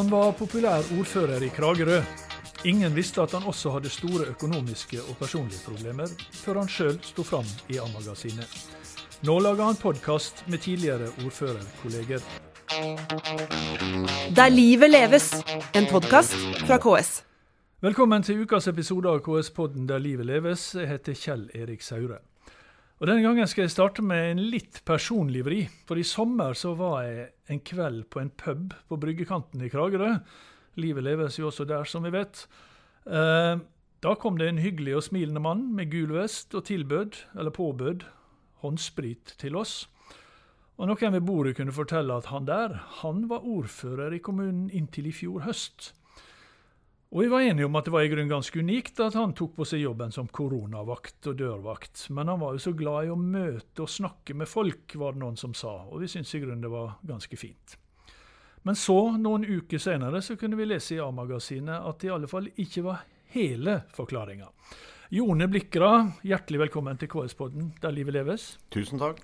Han var populær ordfører i Kragerø. Ingen visste at han også hadde store økonomiske og personlige problemer, før han sjøl sto fram i A-magasinet. Nå lager han podkast med tidligere ordførerkolleger. Der livet leves, en podkast fra KS. Velkommen til ukas episode av KS-podden Der livet leves. Jeg heter Kjell Erik Saure. Og Denne gangen skal jeg starte med en litt personlig vri. For i sommer så var jeg en kveld på en pub på bryggekanten i Kragerø. Livet leves jo også der, som vi vet. Eh, da kom det en hyggelig og smilende mann med gul vest og tilbød, eller påbød, håndsprit til oss. Og noen ved bordet kunne fortelle at han der, han var ordfører i kommunen inntil i fjor høst. Og vi var enige om at det var i grunnen ganske unikt at han tok på seg jobben som koronavakt og dørvakt. Men han var jo så glad i å møte og snakke med folk, var det noen som sa. Og vi syntes i grunnen det var ganske fint. Men så, noen uker senere, så kunne vi lese i A-magasinet at det i alle fall ikke var hele forklaringa. Jone Blikra, hjertelig velkommen til KS-podden Der livet leves. Tusen takk.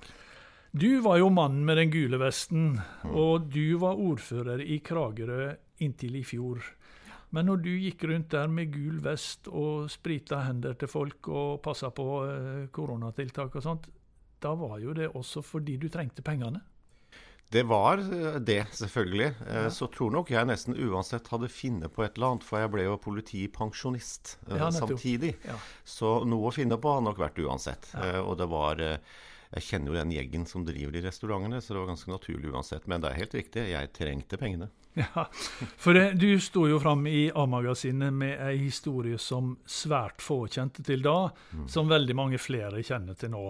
Du var jo mannen med den gule vesten, og du var ordfører i Kragerø inntil i fjor. Men når du gikk rundt der med gul vest og sprita hender til folk og passa på eh, koronatiltak og sånt, da var jo det også fordi du trengte pengene? Det var eh, det, selvfølgelig. Ja. så tror nok jeg nesten uansett hadde funnet på et eller annet, for jeg ble jo politipensjonist eh, Ja, samtidig. Ja. Så noe å finne på hadde nok vært uansett. Ja. Eh, og det var eh, Jeg kjenner jo den gjengen som driver de restaurantene, så det var ganske naturlig uansett. Men det er helt riktig, jeg trengte pengene. Ja, for du sto jo fram i A-magasinet med ei historie som svært få kjente til da, som veldig mange flere kjenner til nå.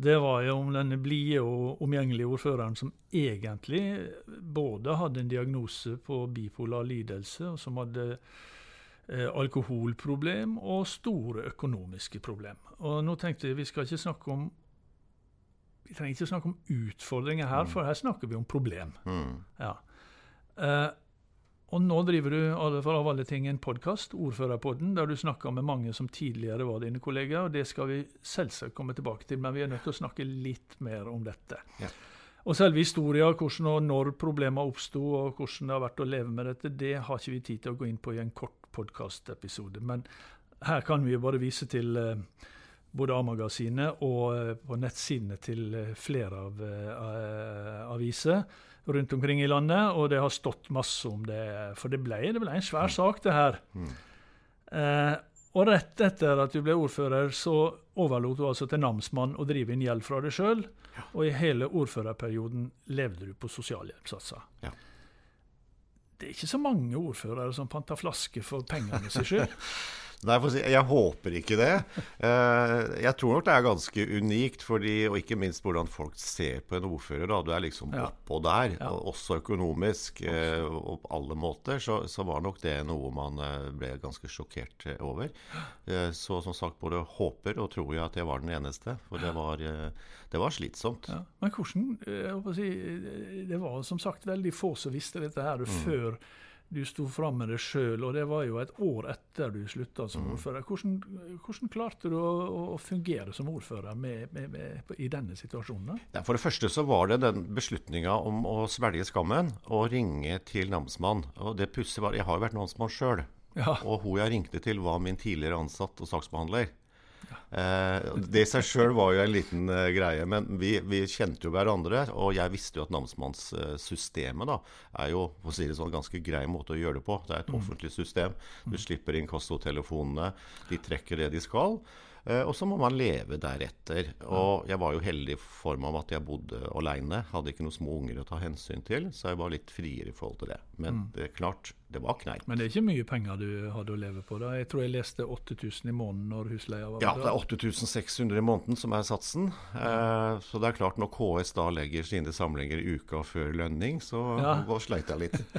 Det var jo om denne blide og omgjengelige ordføreren som egentlig både hadde en diagnose på bipolar lidelse, og som hadde eh, alkoholproblem og store økonomiske problem. Og nå tenkte jeg vi skal ikke snakke om vi trenger ikke snakke om utfordringer her, for her snakker vi om problem. Mm. Ja. Eh, og nå driver du for av alle ting en podkast, Ordførerpodden, der du snakker med mange som tidligere var dine kollegaer. og Det skal vi selvsagt komme tilbake til, men vi er nødt til å snakke litt mer om dette. Ja. Og selve historien, hvordan og når problemene oppsto, og hvordan det har vært å leve med dette, det har ikke vi tid til å gå inn på i en kort podkastepisode. Men her kan vi jo bare vise til eh, både A-magasinet og eh, på nettsidene til eh, flere av eh, aviser rundt omkring i landet, og det har stått masse om det. For det ble, det ble en svær sak, det her. Mm. Eh, og rett etter at du ble ordfører, så overlot du altså til namsmann å drive inn gjeld fra deg sjøl, og i hele ordførerperioden levde du på sosialhjelpssatser. Ja. Det er ikke så mange ordførere som panter flaske for pengene sin skyld. Nei, jeg får si, jeg håper ikke det. Eh, jeg tror nok det er ganske unikt, fordi, og ikke minst hvordan folk ser på en ordfører. Da. Du er liksom Ja. oppå der, Ja. også økonomisk eh, og på alle måter. Så, så var nok det noe man eh, ble ganske sjokkert over. Så som sagt både håper og tror jeg at jeg var den eneste. For det var, det var slitsomt. Ja. Men hvordan si, Det var som sagt veldig få som visste dette her Mm. før du sto fram med det sjøl, og det var jo et år etter du slutta som Mm. ordfører. Hvordan, hvordan klarte du å, å fungere som ordfører med, med, med, i denne situasjonen? Ja, For det første så var det den beslutninga om å svelge skammen og ringe til namsmann. Og det pussige var Jeg har jo vært namsmann sjøl. Ja. Og hun jeg ringte til, var min tidligere ansatt og saksbehandler. Eh, det i seg sjøl var jo en liten eh, greie, men vi, vi kjente jo hverandre. Og jeg visste jo at namsmannssystemet da, er jo for å si det sånn, ganske grei måte å gjøre det på. Det er et offentlig system. Du slipper inn kostotelefonene. De trekker det de skal. Eh, og så må man leve deretter. Og jeg var jo heldig i form av at jeg bodde aleine. Hadde ikke noen små unger å ta hensyn til, så jeg var litt friere i forhold til det. Men det er klart, det var kneit. Men det er ikke mye penger du hadde å leve på? da. Jeg tror jeg leste 8000 i måneden når husleia var Ja, det er 8600 i måneden som er satsen. Eh, så det er klart, når KS da legger sine samlinger i uka før lønning, så Ja. sleit jeg litt.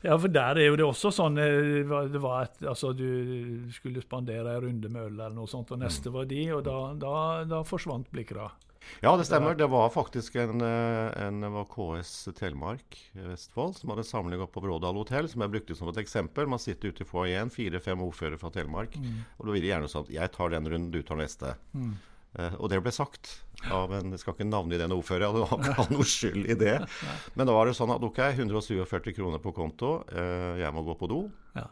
Ja, for der er jo det også sånn eh, det var et, altså Du skulle spandere en runde med øl eller noe sånt, og neste var de, og da, da, da forsvant blikra. Ja, det stemmer. Det var faktisk en, eh, en var KS Telemark i Vestfold som hadde samling oppe på Brådal hotell, som jeg brukte som et eksempel. Man sitter ute i foajeen, fire-fem ordførere fra Telemark, og da vil de gjerne sånn at jeg tar den runden, du tar neste. Eh, og det ble sagt av en Jeg skal ikke navne i den ordføreren, det var ikke noe skyld i det. Men da var det sånn at OK, 147 kroner på konto, uh, jeg må gå på do. Ja.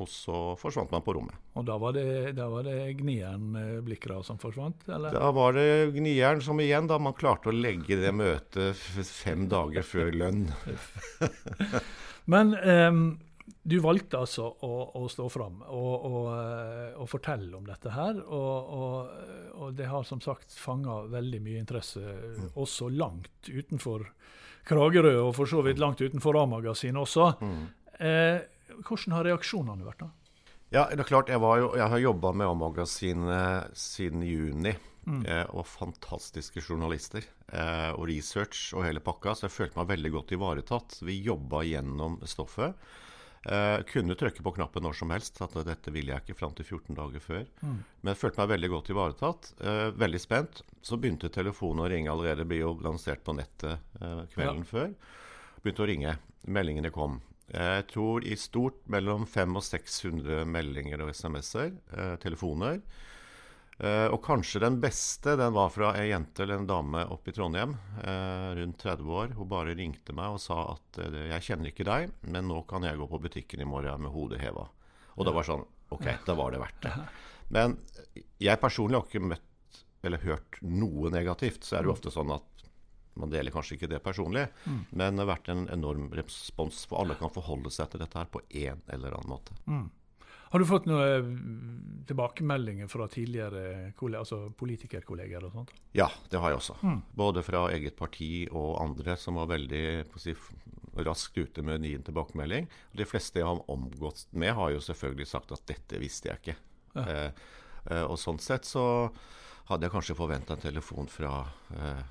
Og så forsvant man på rommet. Og da var det, da var det gnieren eh, Blikra som forsvant? eller? Da var det gnieren som igjen, da man klarte å legge det møtet fem dager før lønn. Men um, du valgte altså å, å stå fram og, og, eh, og fortelle om dette her. Og, og, det har som sagt fanga veldig mye interesse, også langt utenfor Kragerø, og for så vidt langt utenfor A-magasinet også. Eh, hvordan har reaksjonene vært, da? Ja, det er klart, jeg, var jo, jeg har jobba med A-magasinet siden juni. Mm. og fantastiske journalister eh, og research og hele pakka. Så jeg følte meg veldig godt ivaretatt. Vi jobba gjennom stoffet. Uh, kunne trykke på knappen når som helst. At dette ville jeg ikke fram til 14 dager før. Men jeg følte meg veldig godt ivaretatt. Uh, veldig spent. Så begynte telefonen å ringe allerede. Ble jo lansert på nettet uh, kvelden før. Begynte å ringe. Meldingene kom. Jeg tror i stort mellom 500 og 600 meldinger og SMS-er. Eh, telefoner. Eh, og kanskje den beste den var fra ei jente eller en dame oppe i Trondheim, eh, rundt 30 år. Hun bare ringte meg og sa at 'jeg kjenner ikke deg, men nå kan jeg gå på butikken i morgen med hodet heva'. Og det var sånn OK, da var det verdt det. Men jeg personlig har ikke møtt eller hørt noe negativt. Så er det jo ofte sånn at man deler kanskje ikke det personlig, men det har vært en enorm respons. For alle kan forholde seg til dette her på en eller annen måte. Har du fått noen tilbakemeldinger fra tidligere altså politikerkolleger og sånt? Ja, det har jeg også. Både fra eget parti og andre som var veldig si, raskt ute med ny tilbakemelding. De fleste jeg har omgått med, har jo selvfølgelig sagt at 'dette visste jeg ikke'. Ja. eh, og sånn sett så hadde jeg kanskje forventa en telefon fra eh,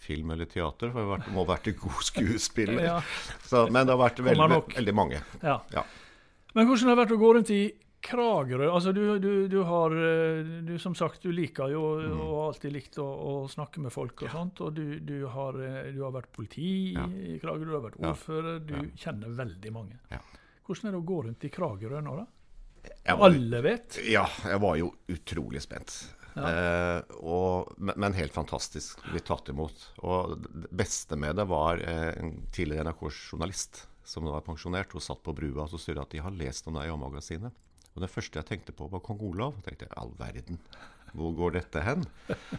film eller teater, for jeg må ha vært en god skuespiller. Ja. Så, men det har vært veldig, veldig mange. Ja. Ja. Men hvordan har det vært å gå rundt i Kragerø? Altså, du, du, du har eh, du, Som sagt, du liker jo Mm. og har alltid likt å, å snakke med folk og sånt. Og du, du, har, eh, du har vært politi i Kragerø, du har vært ordfører. Du kjenner veldig mange. Ja. Hvordan er det å gå rundt i Kragerø nå, da? Var- Alle vet. Ja, jeg var jo utrolig spent. Eh, og, men, helt fantastisk blitt tatt imot. Og det beste med det var eh, en tidligere NRK-journalist som nå er pensjonert. Hun satt på brua og sier at de har lest om deg i A-magasinet. Og det første jeg tenkte på, var kong Olav. Jeg tenkte all verden, hvor går dette hen?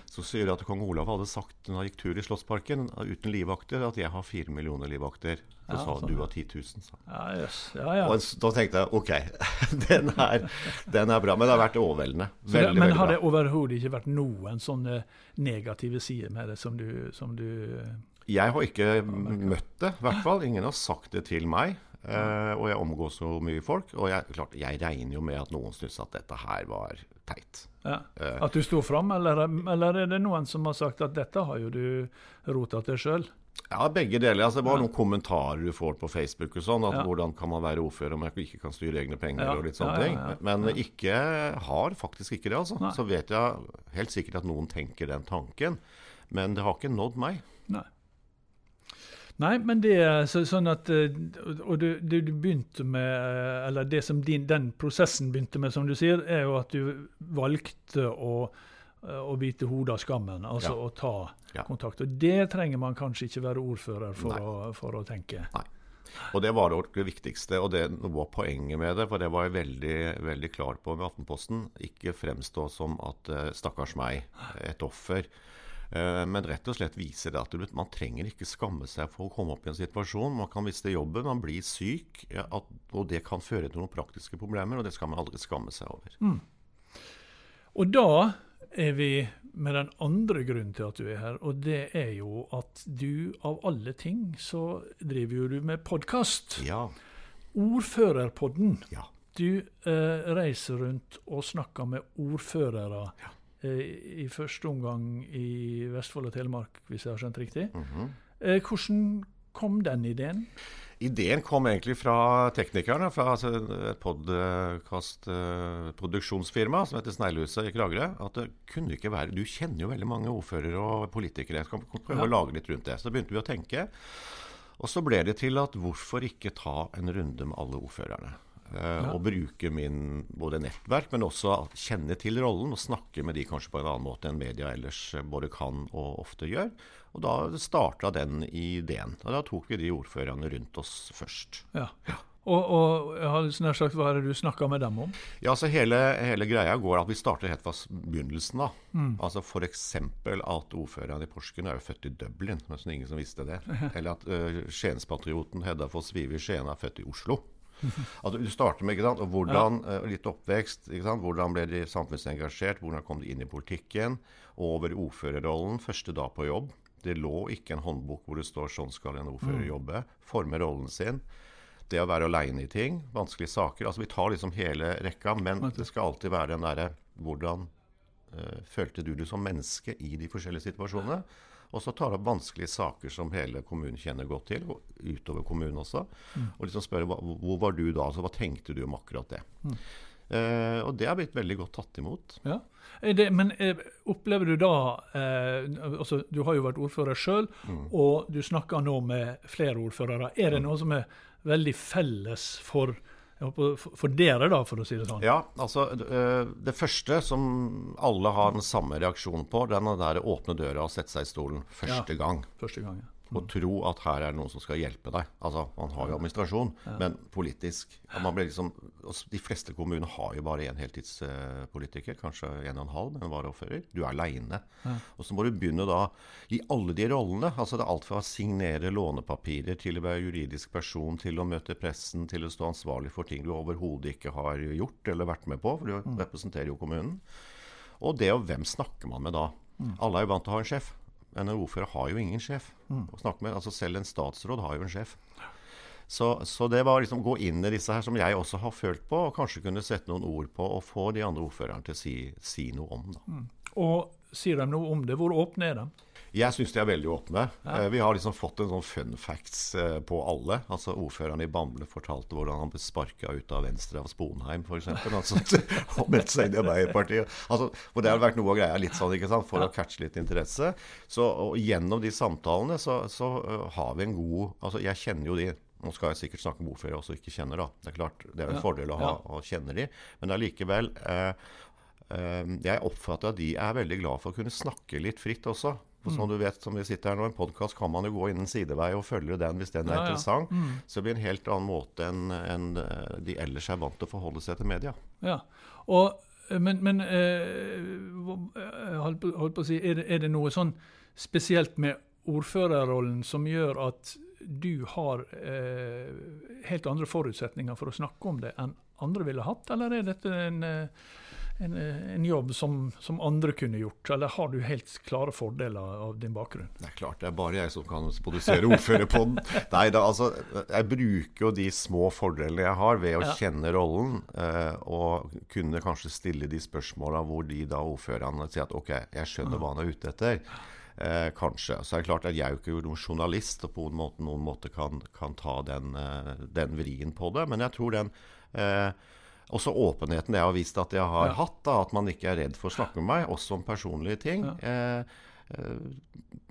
Så sier de at kong Olav hadde sagt når han gikk tur i Slottsparken uten livvakter, at jeg har fire millioner livvakter. Så Ja, sa sånn, du har 10 000, sa han. Ja, yes. Ja. Og da tenkte jeg OK, den er, den er bra. Men det har vært overveldende. Veldig, det, men veldig har bra. det overhodet ikke vært noen sånne negative sider med det som du, som du Jeg har ikke møtt det, i hvert fall. Ingen har sagt det til meg. Eh, og jeg omgås så mye folk. Og jeg, klart, jeg regner jo med at noen syns at dette her var teit. ja. Eh. At du sto fram, eller, eller er det noen som har sagt at dette har jo du rota til sjøl? Ja, begge deler. Altså, det var noen kommentarer du får på Facebook og sånn. At Ja. hvordan kan man være ordfører om jeg ikke kan styre egne penger Ja. og litt sånne Ja, ja, ting. ja. Men ikke har faktisk ikke det, altså. Nei. Så vet jeg helt sikkert at noen tenker den tanken. Men det har ikke nådd meg. Nei. Nei, men det er så, sånn at eh, Og du, du, du begynte med eh, Eller det som din, den prosessen begynte med, som du sier, er jo at du valgte å, eh, å bite hodet av skammen. Altså Ja. å ta Ja. kontakt. Og det trenger man kanskje ikke være ordfører for, å, for å tenke. Og det var det viktigste, og det var poenget med det, for det var jeg veldig, veldig klar på med Aftenposten. Ikke fremstå som at stakkars meg, et offer. Eh, Men rett og slett vise det at man trenger ikke skamme seg for å komme opp i en situasjon. Man kan miste jobben, man blir syk, og det kan føre til noen praktiske problemer. Og det skal man aldri skamme seg over. Og da er vi med den andre grunnen til at du er her, og det er jo at du av alle ting så driver jo du med podkast. Ja. Ordførerpodden. Ja. Du eh, reiser rundt og snakker med ordførere. Eh, I første omgang i Vestfold og Telemark, hvis jeg har skjønt riktig. Mm -hmm. hvordan kom den ideen? Ideen kom egentlig fra teknikerne, fra altså, et podkastproduksjonsfirma som heter Sneglehuset i Kragerø. At det kunne ikke være Du kjenner jo veldig mange ordførere og politikere. Skal prøve Ja. å lage litt rundt det. Så begynte vi å tenke. Og så ble det til at hvorfor ikke ta en runde med alle ordførerne? Eh, Og bruke min både nettverk, men også kjenne til rollen og snakke med de kanskje på en annen måte enn media ellers eh, både kan og ofte gjør. Og da starta den ideen. Og da tok vi de ordførerne rundt oss først. Ja. Og, og jeg har nær sagt, hva er det du snakka med dem om? Ja, så hele, hele greia går at vi starter helt fra begynnelsen. da. Altså F.eks. at ordføreren i Porsgrunn er jo født i Dublin, men ingen som visste det. Eller at uh, Skienspatrioten Hedda Foss Vivi Skien er født i Oslo. At du starter med sant, hvordan, ja. litt oppvekst. Hvordan ble de samfunnsengasjert? Hvordan kom de inn i politikken? Over ordførerrollen første dag på jobb. Det lå ikke en håndbok hvor det står 'sånn skal en ordfører jobbe'. Forme rollen sin. Det å være aleine i ting. Vanskelige saker. altså Vi tar liksom hele rekka, men det skal alltid være den derre hvordan eh, følte du det som menneske i de forskjellige situasjonene? Og så tar opp vanskelige saker som hele kommunen kjenner godt til, og utover kommunen også. Og liksom hva, hvor var du da? Altså, hva tenkte du om akkurat det? Eh, og det har blitt veldig godt tatt imot. Ja. Det, men eh, opplever du da eh, altså Du har jo vært ordfører sjøl, og du snakker nå med flere ordførere. Er det noe som er veldig felles for, håper, for dere, da, for å si det sånn? Ja, altså eh, Det første som alle har den samme reaksjonen på, er den der åpne døra og sette seg i stolen første gang. Første gang. ja. Og tro at her er det noen som skal hjelpe deg. Altså, Man har jo administrasjon, men politisk man blir liksom, De fleste kommuner har jo bare én heltidspolitiker, kanskje en og en halv, men varaordfører. Du er aleine. Og så må du begynne da i alle de rollene. altså Det er alt fra å signere lånepapirer til å være juridisk person, til å møte pressen, til å stå ansvarlig for ting du overhodet ikke har gjort eller vært med på, for du representerer jo kommunen. Og det og hvem snakker man med da? Alle er jo vant til å ha en sjef. En ordfører har jo ingen sjef å snakke med. altså Selv en statsråd har jo en sjef. Så, så det var liksom gå inn i disse her, som jeg også har følt på, og kanskje kunne sette noen ord på, og få de andre ordførerne til å si, si noe om. da. Og sier de noe om det? Hvor åpne er de? Jeg syns de er veldig åpne. Ja. Vi har liksom fått en sånn fun facts eh, på alle. Altså Ordføreren i Bamble fortalte hvordan han ble sparka ut av Venstre av Sponheim, f.eks. Altså, og meldte seg inn i Arbeiderpartiet. Altså, hvor det har vært noe av greia litt sånn, ikke sant, for å catche litt interesse. Så og Gjennom de samtalene så, så eh, har vi en god Altså, jeg kjenner jo de. Nå skal jeg sikkert snakke om ordførere jeg også ikke kjenner, da. Det er klart, det er en en fordel å ha å kjenne de. Men allikevel eh, eh, Jeg oppfatter at de er veldig glad for å kunne snakke litt fritt også. For som du vet, som vi sitter her nå, En podkast kan man jo gå inn en sidevei og følge den hvis den er Ja, ja. Mm. Så det blir en helt annen måte enn enn, eh, de ellers er vant til å forholde seg til media. Ja. Og, men men eh, hva- holdt, på, holdt på å si, er det, er det noe sånn spesielt med ordførerrollen som gjør at du har eh, helt andre forutsetninger for å snakke om det enn andre ville hatt, eller er dette en, eh, en, eh, en jobb som, som andre kunne gjort, eller har du helt klare fordeler av din bakgrunn? Det er klart, det er bare jeg som kan produsere ordførerpodden. Nei da, altså, jeg bruker jo de små fordelene jeg har ved å Ja. kjenne rollen, eh, og kunne kanskje stille de spørsmåla hvor de da ordførerne sier at OK, jeg skjønner hva han er ute etter. Eh, kanskje. Så er det klart at jeg er jo ikke noen journalist og på en måte, noen måte kan, kan ta den, eh, den vrien på det. Men jeg tror den eh, også åpenheten jeg har vist at jeg har Ja. hatt, da, at man ikke er redd for å snakke med meg, også om personlige ting, Ja. eh,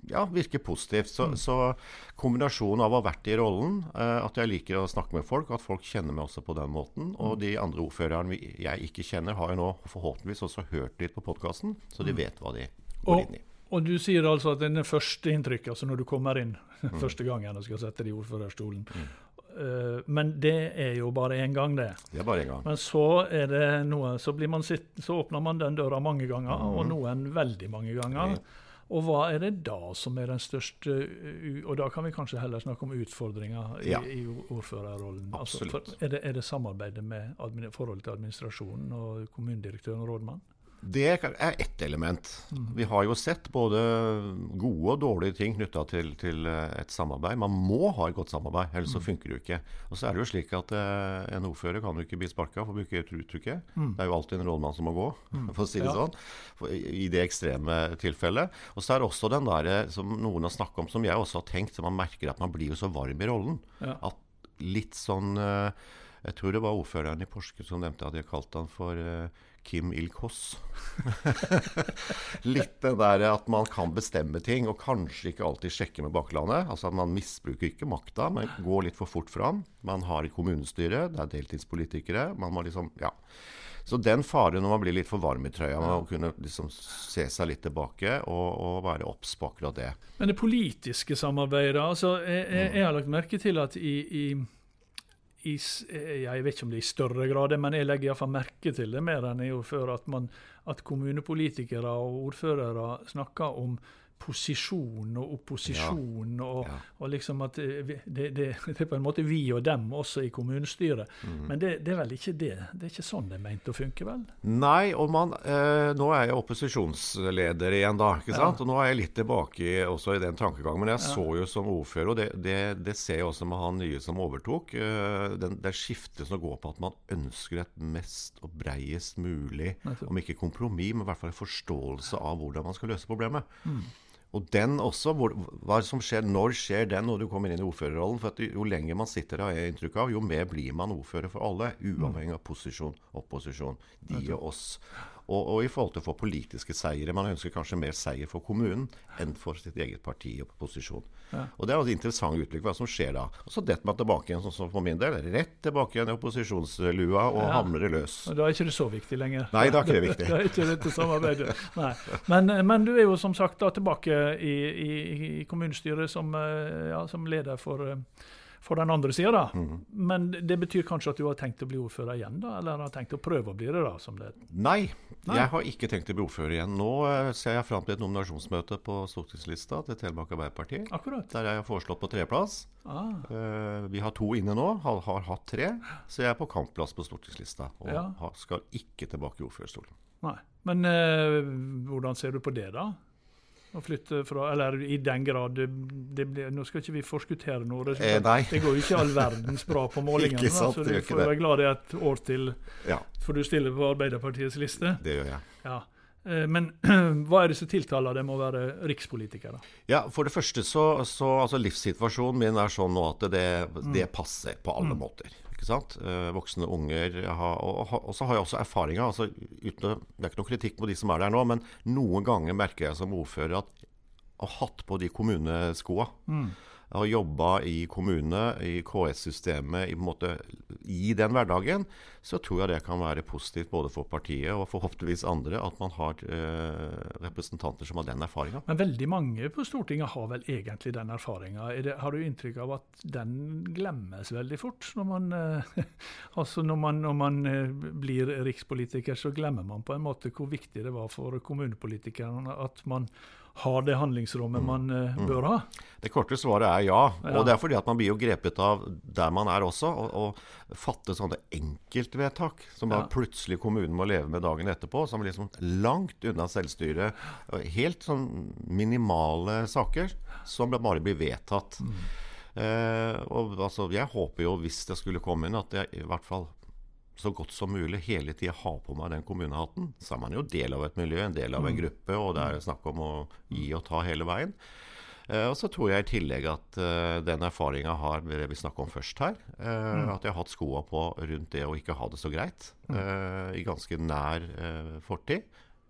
ja, virker positivt. Så, så kombinasjonen av å ha vært i rollen, eh, at jeg liker å snakke med folk, at folk kjenner meg også på den måten, og de andre ordførerne jeg ikke kjenner, har jo nå forhåpentligvis også hørt litt på podkasten, så de vet hva de går Og, inn i. og du sier altså at denne første inntrykket, altså når du kommer inn første gangen og skal sette deg i ordførerstolen eh, Men det er jo bare én gang, det. Det er bare en gang. Men så er det noe, så, blir man sitt, så åpner man den døra mange ganger, og noen veldig mange ganger. Og hva er det da som er den største Og da kan vi kanskje heller snakke om utfordringer i, Ja. i ordførerrollen. Altså, Absolutt. for, er, det, er det samarbeidet med forholdet til administrasjonen og kommunedirektøren og rådmannen? Det er ett element. Vi har jo sett både gode og dårlige ting knytta til, til eh, et samarbeid. Man må ha et godt samarbeid, ellers så funker det jo ikke. Og så er det jo slik at eh, en ordfører kan jo ikke bli sparka, for å bruke et uttrykket. Det er jo alltid en rådmann som må gå, for å si det Ja. sånn. I det ekstreme tilfellet. Og så er det også den der som noen har snakka om, som jeg også har tenkt, så man merker at man blir jo så varm i rollen. Ja. At litt sånn eh, Jeg tror det var ordføreren i Porsgrunn som nevnte at de har kalt han for eh, Kim Il-Kos. Litt det der at man kan bestemme ting, og kanskje ikke alltid sjekke med baklandet. Altså Man misbruker ikke makta, men går litt for fort fram. Man har i kommunestyret, det er deltidspolitikere. Man må liksom, ja. Så den faren når man blir litt for varm i trøya, med å kunne liksom se seg litt tilbake og, og være obs på akkurat det. Men det politiske samarbeidet altså, jeg, jeg, jeg har lagt merke til at i, i i, jeg vet ikke om det er i større grad, men jeg legger iallfall merke til det mer enn jeg gjorde før, at, man, at kommunepolitikere og ordførere snakker om posisjon og opposisjon. Ja. Og, ja. og, liksom at det, det, det, er på en måte vi og dem også i kommunestyret. Mm. Men det, det, er vel ikke det? Det er ikke sånn det er ment å funke, vel? Nei, og man, eh, nå er jeg opposisjonsleder igjen, da. ikke sant? Ja. Og nå er jeg litt tilbake også i den tankegangen. Men jeg så jo som ordfører, og det, ser jeg også med han nye som overtok, eh, den, det skiftet som går på at man ønsker et mest og breiest mulig, om ikke kompromiss, men i hvert fall en forståelse av hvordan man skal løse problemet. Mm. Og den også, hvor, hva som skjer, Når skjer den når du kommer inn i ordførerrollen? For Jo lenger man sitter har jeg inntrykk av, jo mer blir man ordfører for alle. Uavhengig av posisjon, opposisjon, de og oss. Og, og, i forhold til å få politiske seire. Man ønsker kanskje mer seier for kommunen enn for sitt eget parti og posisjon. Ja. Og Det er et interessant uttrykk hva som skjer da. Og Så detter man tilbake igjen, sånn som for min del. Rett tilbake igjen i opposisjonslua og ja. hamrer løs. Og Da er ikke det så viktig lenger. Nei, da er ikke det viktig. da er ikke dette samarbeidet. Nei. Men, men, du er jo som sagt da tilbake i, i, i kommunestyret som, eh, ja, som leder for uh, for den andre sida. Mm. Men det betyr kanskje at du har tenkt å bli ordfører igjen, da? Eller har tenkt å prøve å bli det, da? som det Nei, Nei, jeg har ikke tenkt å bli ordfører igjen. Nå uh, ser jeg fram til et nominasjonsmøte på stortingslista til Telemark Arbeiderparti. Akkurat. Der jeg har foreslått på tredjeplass. Ah. Uh, vi har to inne nå, har, har, hatt tre. Så jeg er på kampplass på stortingslista. Og ja. skal ikke tilbake i ordførerstolen. Nei. Men uh, hvordan ser du på det, da? Å flytte fra Eller i den grad det, det ble, Nå skal ikke vi forskuttere noe. Det, eh, det går jo ikke all verdens bra på målingene. sant, så du får være glad det er et år til ja. for du stiller på Arbeiderpartiets liste. Det gjør jeg. Ja. Eh, men hva er det som tiltaler dem å være rikspolitiker? da? Ja, For det første så, så altså Livssituasjonen min er sånn nå at det, det mm. passer på alle mm. måter ikke sant? Eh, voksne unger. Har, og, og, så har jeg også erfaringer. Altså, det er ikke noe kritikk på de som er der nå, men noen ganger merker jeg som ordfører at å ha hatt på de kommuneskoa mm har jobba i kommune, i KS-systemet, i, i, den hverdagen, så tror jeg det kan være positivt både for partiet og forhåpentligvis andre at man har eh, representanter som har den erfaringa. Men veldig mange på Stortinget har vel egentlig den erfaringa. Har du inntrykk av at den glemmes veldig fort? Når man, eh, altså når man, når man eh, blir rikspolitiker, så glemmer man på en måte hvor viktig det var for kommunepolitikerne at man har det handlingsrommet man mm. bør ha? Det korte svaret er ja. ja. Og det er fordi at man blir jo grepet av der man er også. Og, og fatte sånne enkeltvedtak som bare ja. plutselig kommunen må leve med dagen etterpå. Som er liksom langt unna selvstyret. Helt sånn minimale saker som bare blir vedtatt. Mm. Eh, og altså, Jeg håper jo, hvis det skulle komme inn, at jeg i hvert fall så godt som mulig hele tida ha på meg den kommunehatten. Så er man jo del av et miljø, en del av en mm. gruppe, og det er snakk om å gi og ta hele veien. Uh, og så tror jeg i tillegg at uh, den erfaringa har det vi snakka om først her, uh, mm. at jeg har hatt skoa på rundt det å ikke ha det så greit mm. i ganske nær fortid,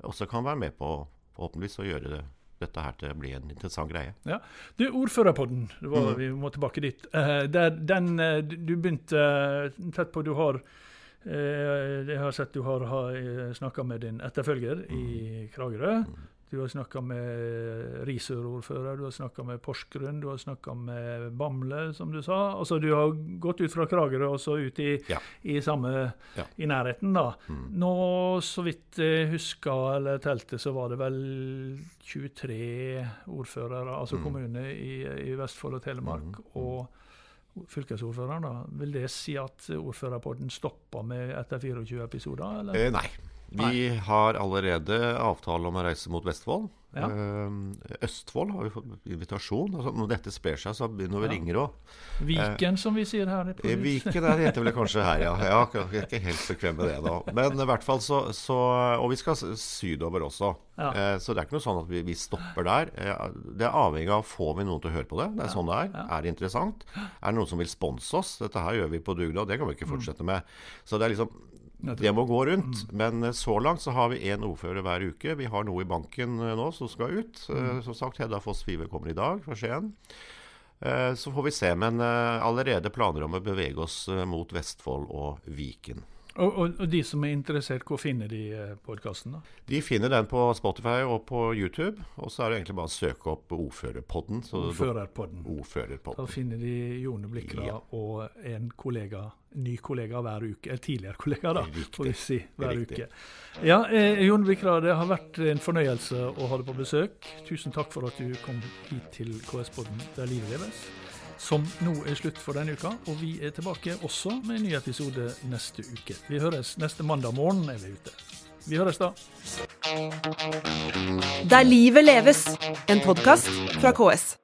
også kan være med på forhåpentligvis å gjøre det dette her til å bli en interessant greie. Ja. Du, Ordførerpodden, mm. vi må tilbake dit. Der, den, du begynte tett på Du har Eh, jeg har sett du har, eh, snakka med din etterfølger i mm. Kragerø. Mm. Du har snakka med Risør-ordfører, du har snakka med Porsgrunn, du har snakka med Bamble, som du sa. Altså Du har gått ut fra Kragerø og så ut i, ja. i samme ja. i nærheten, da. Mm. Nå, så vidt jeg huska eller telte, så var det vel 23 ordførere, altså mm. kommuner i, i, Vestfold og Telemark. Mm. og fylkesordføreren, da, vil det si at ordførerpodden stopper med etter 24 episoder? Eller? Eh, nei. Vi har allerede avtale om å reise mot Vestfold. Ja. Uh, Østfold har vi fått invitasjon. Altså, når dette sprer seg, så begynner vi ja. ringer òg. Viken, uh, som vi sier her. Uh, Viken er, heter vel kanskje her, ja. Jeg er ikke helt bekvem med det nå. Men i hvert fall så, så Og vi skal sydover også. Ja. Uh, så det er ikke noe sånn at vi, vi stopper der. det er avhengig av får vi noen til å høre på det. Det er sånn det er. Er det interessant? Er det noen som vil sponse oss? Dette her gjør vi på dugnad, det kan vi ikke fortsette med. Så det er liksom Det må gå rundt. Men eh, så langt så har vi én ordfører hver uke. Vi har noe i banken eh, nå som skal ut. Eh, Som sagt, Hedda Foss Five kommer i dag fra Skien. Så får vi se. Men allerede planer om å bevege oss mot Vestfold og Viken. Og, og, og de som er interessert, hvor finner de podkasten? De finner den på Spotify og på YouTube. Og så er det egentlig bare å søke opp Ordførerpodden. så- Ordførerpodden. Da finner de Jone Blikra Ja. og en kollega, ny kollega hver uke. Eller tidligere kollega, da, Riktig. får vi si. Hver Riktig. uke. Ja, eh, Jone Blikra, det har vært en fornøyelse å ha deg på besøk. Tusen takk for at du kom hit til KS-podden Der livet leves. Som nå er slutt for denne uka, og vi er tilbake også med en ny episode neste uke. Vi høres neste mandag morgen er vi ute. Vi høres da. Der livet leves, en podkast fra KS.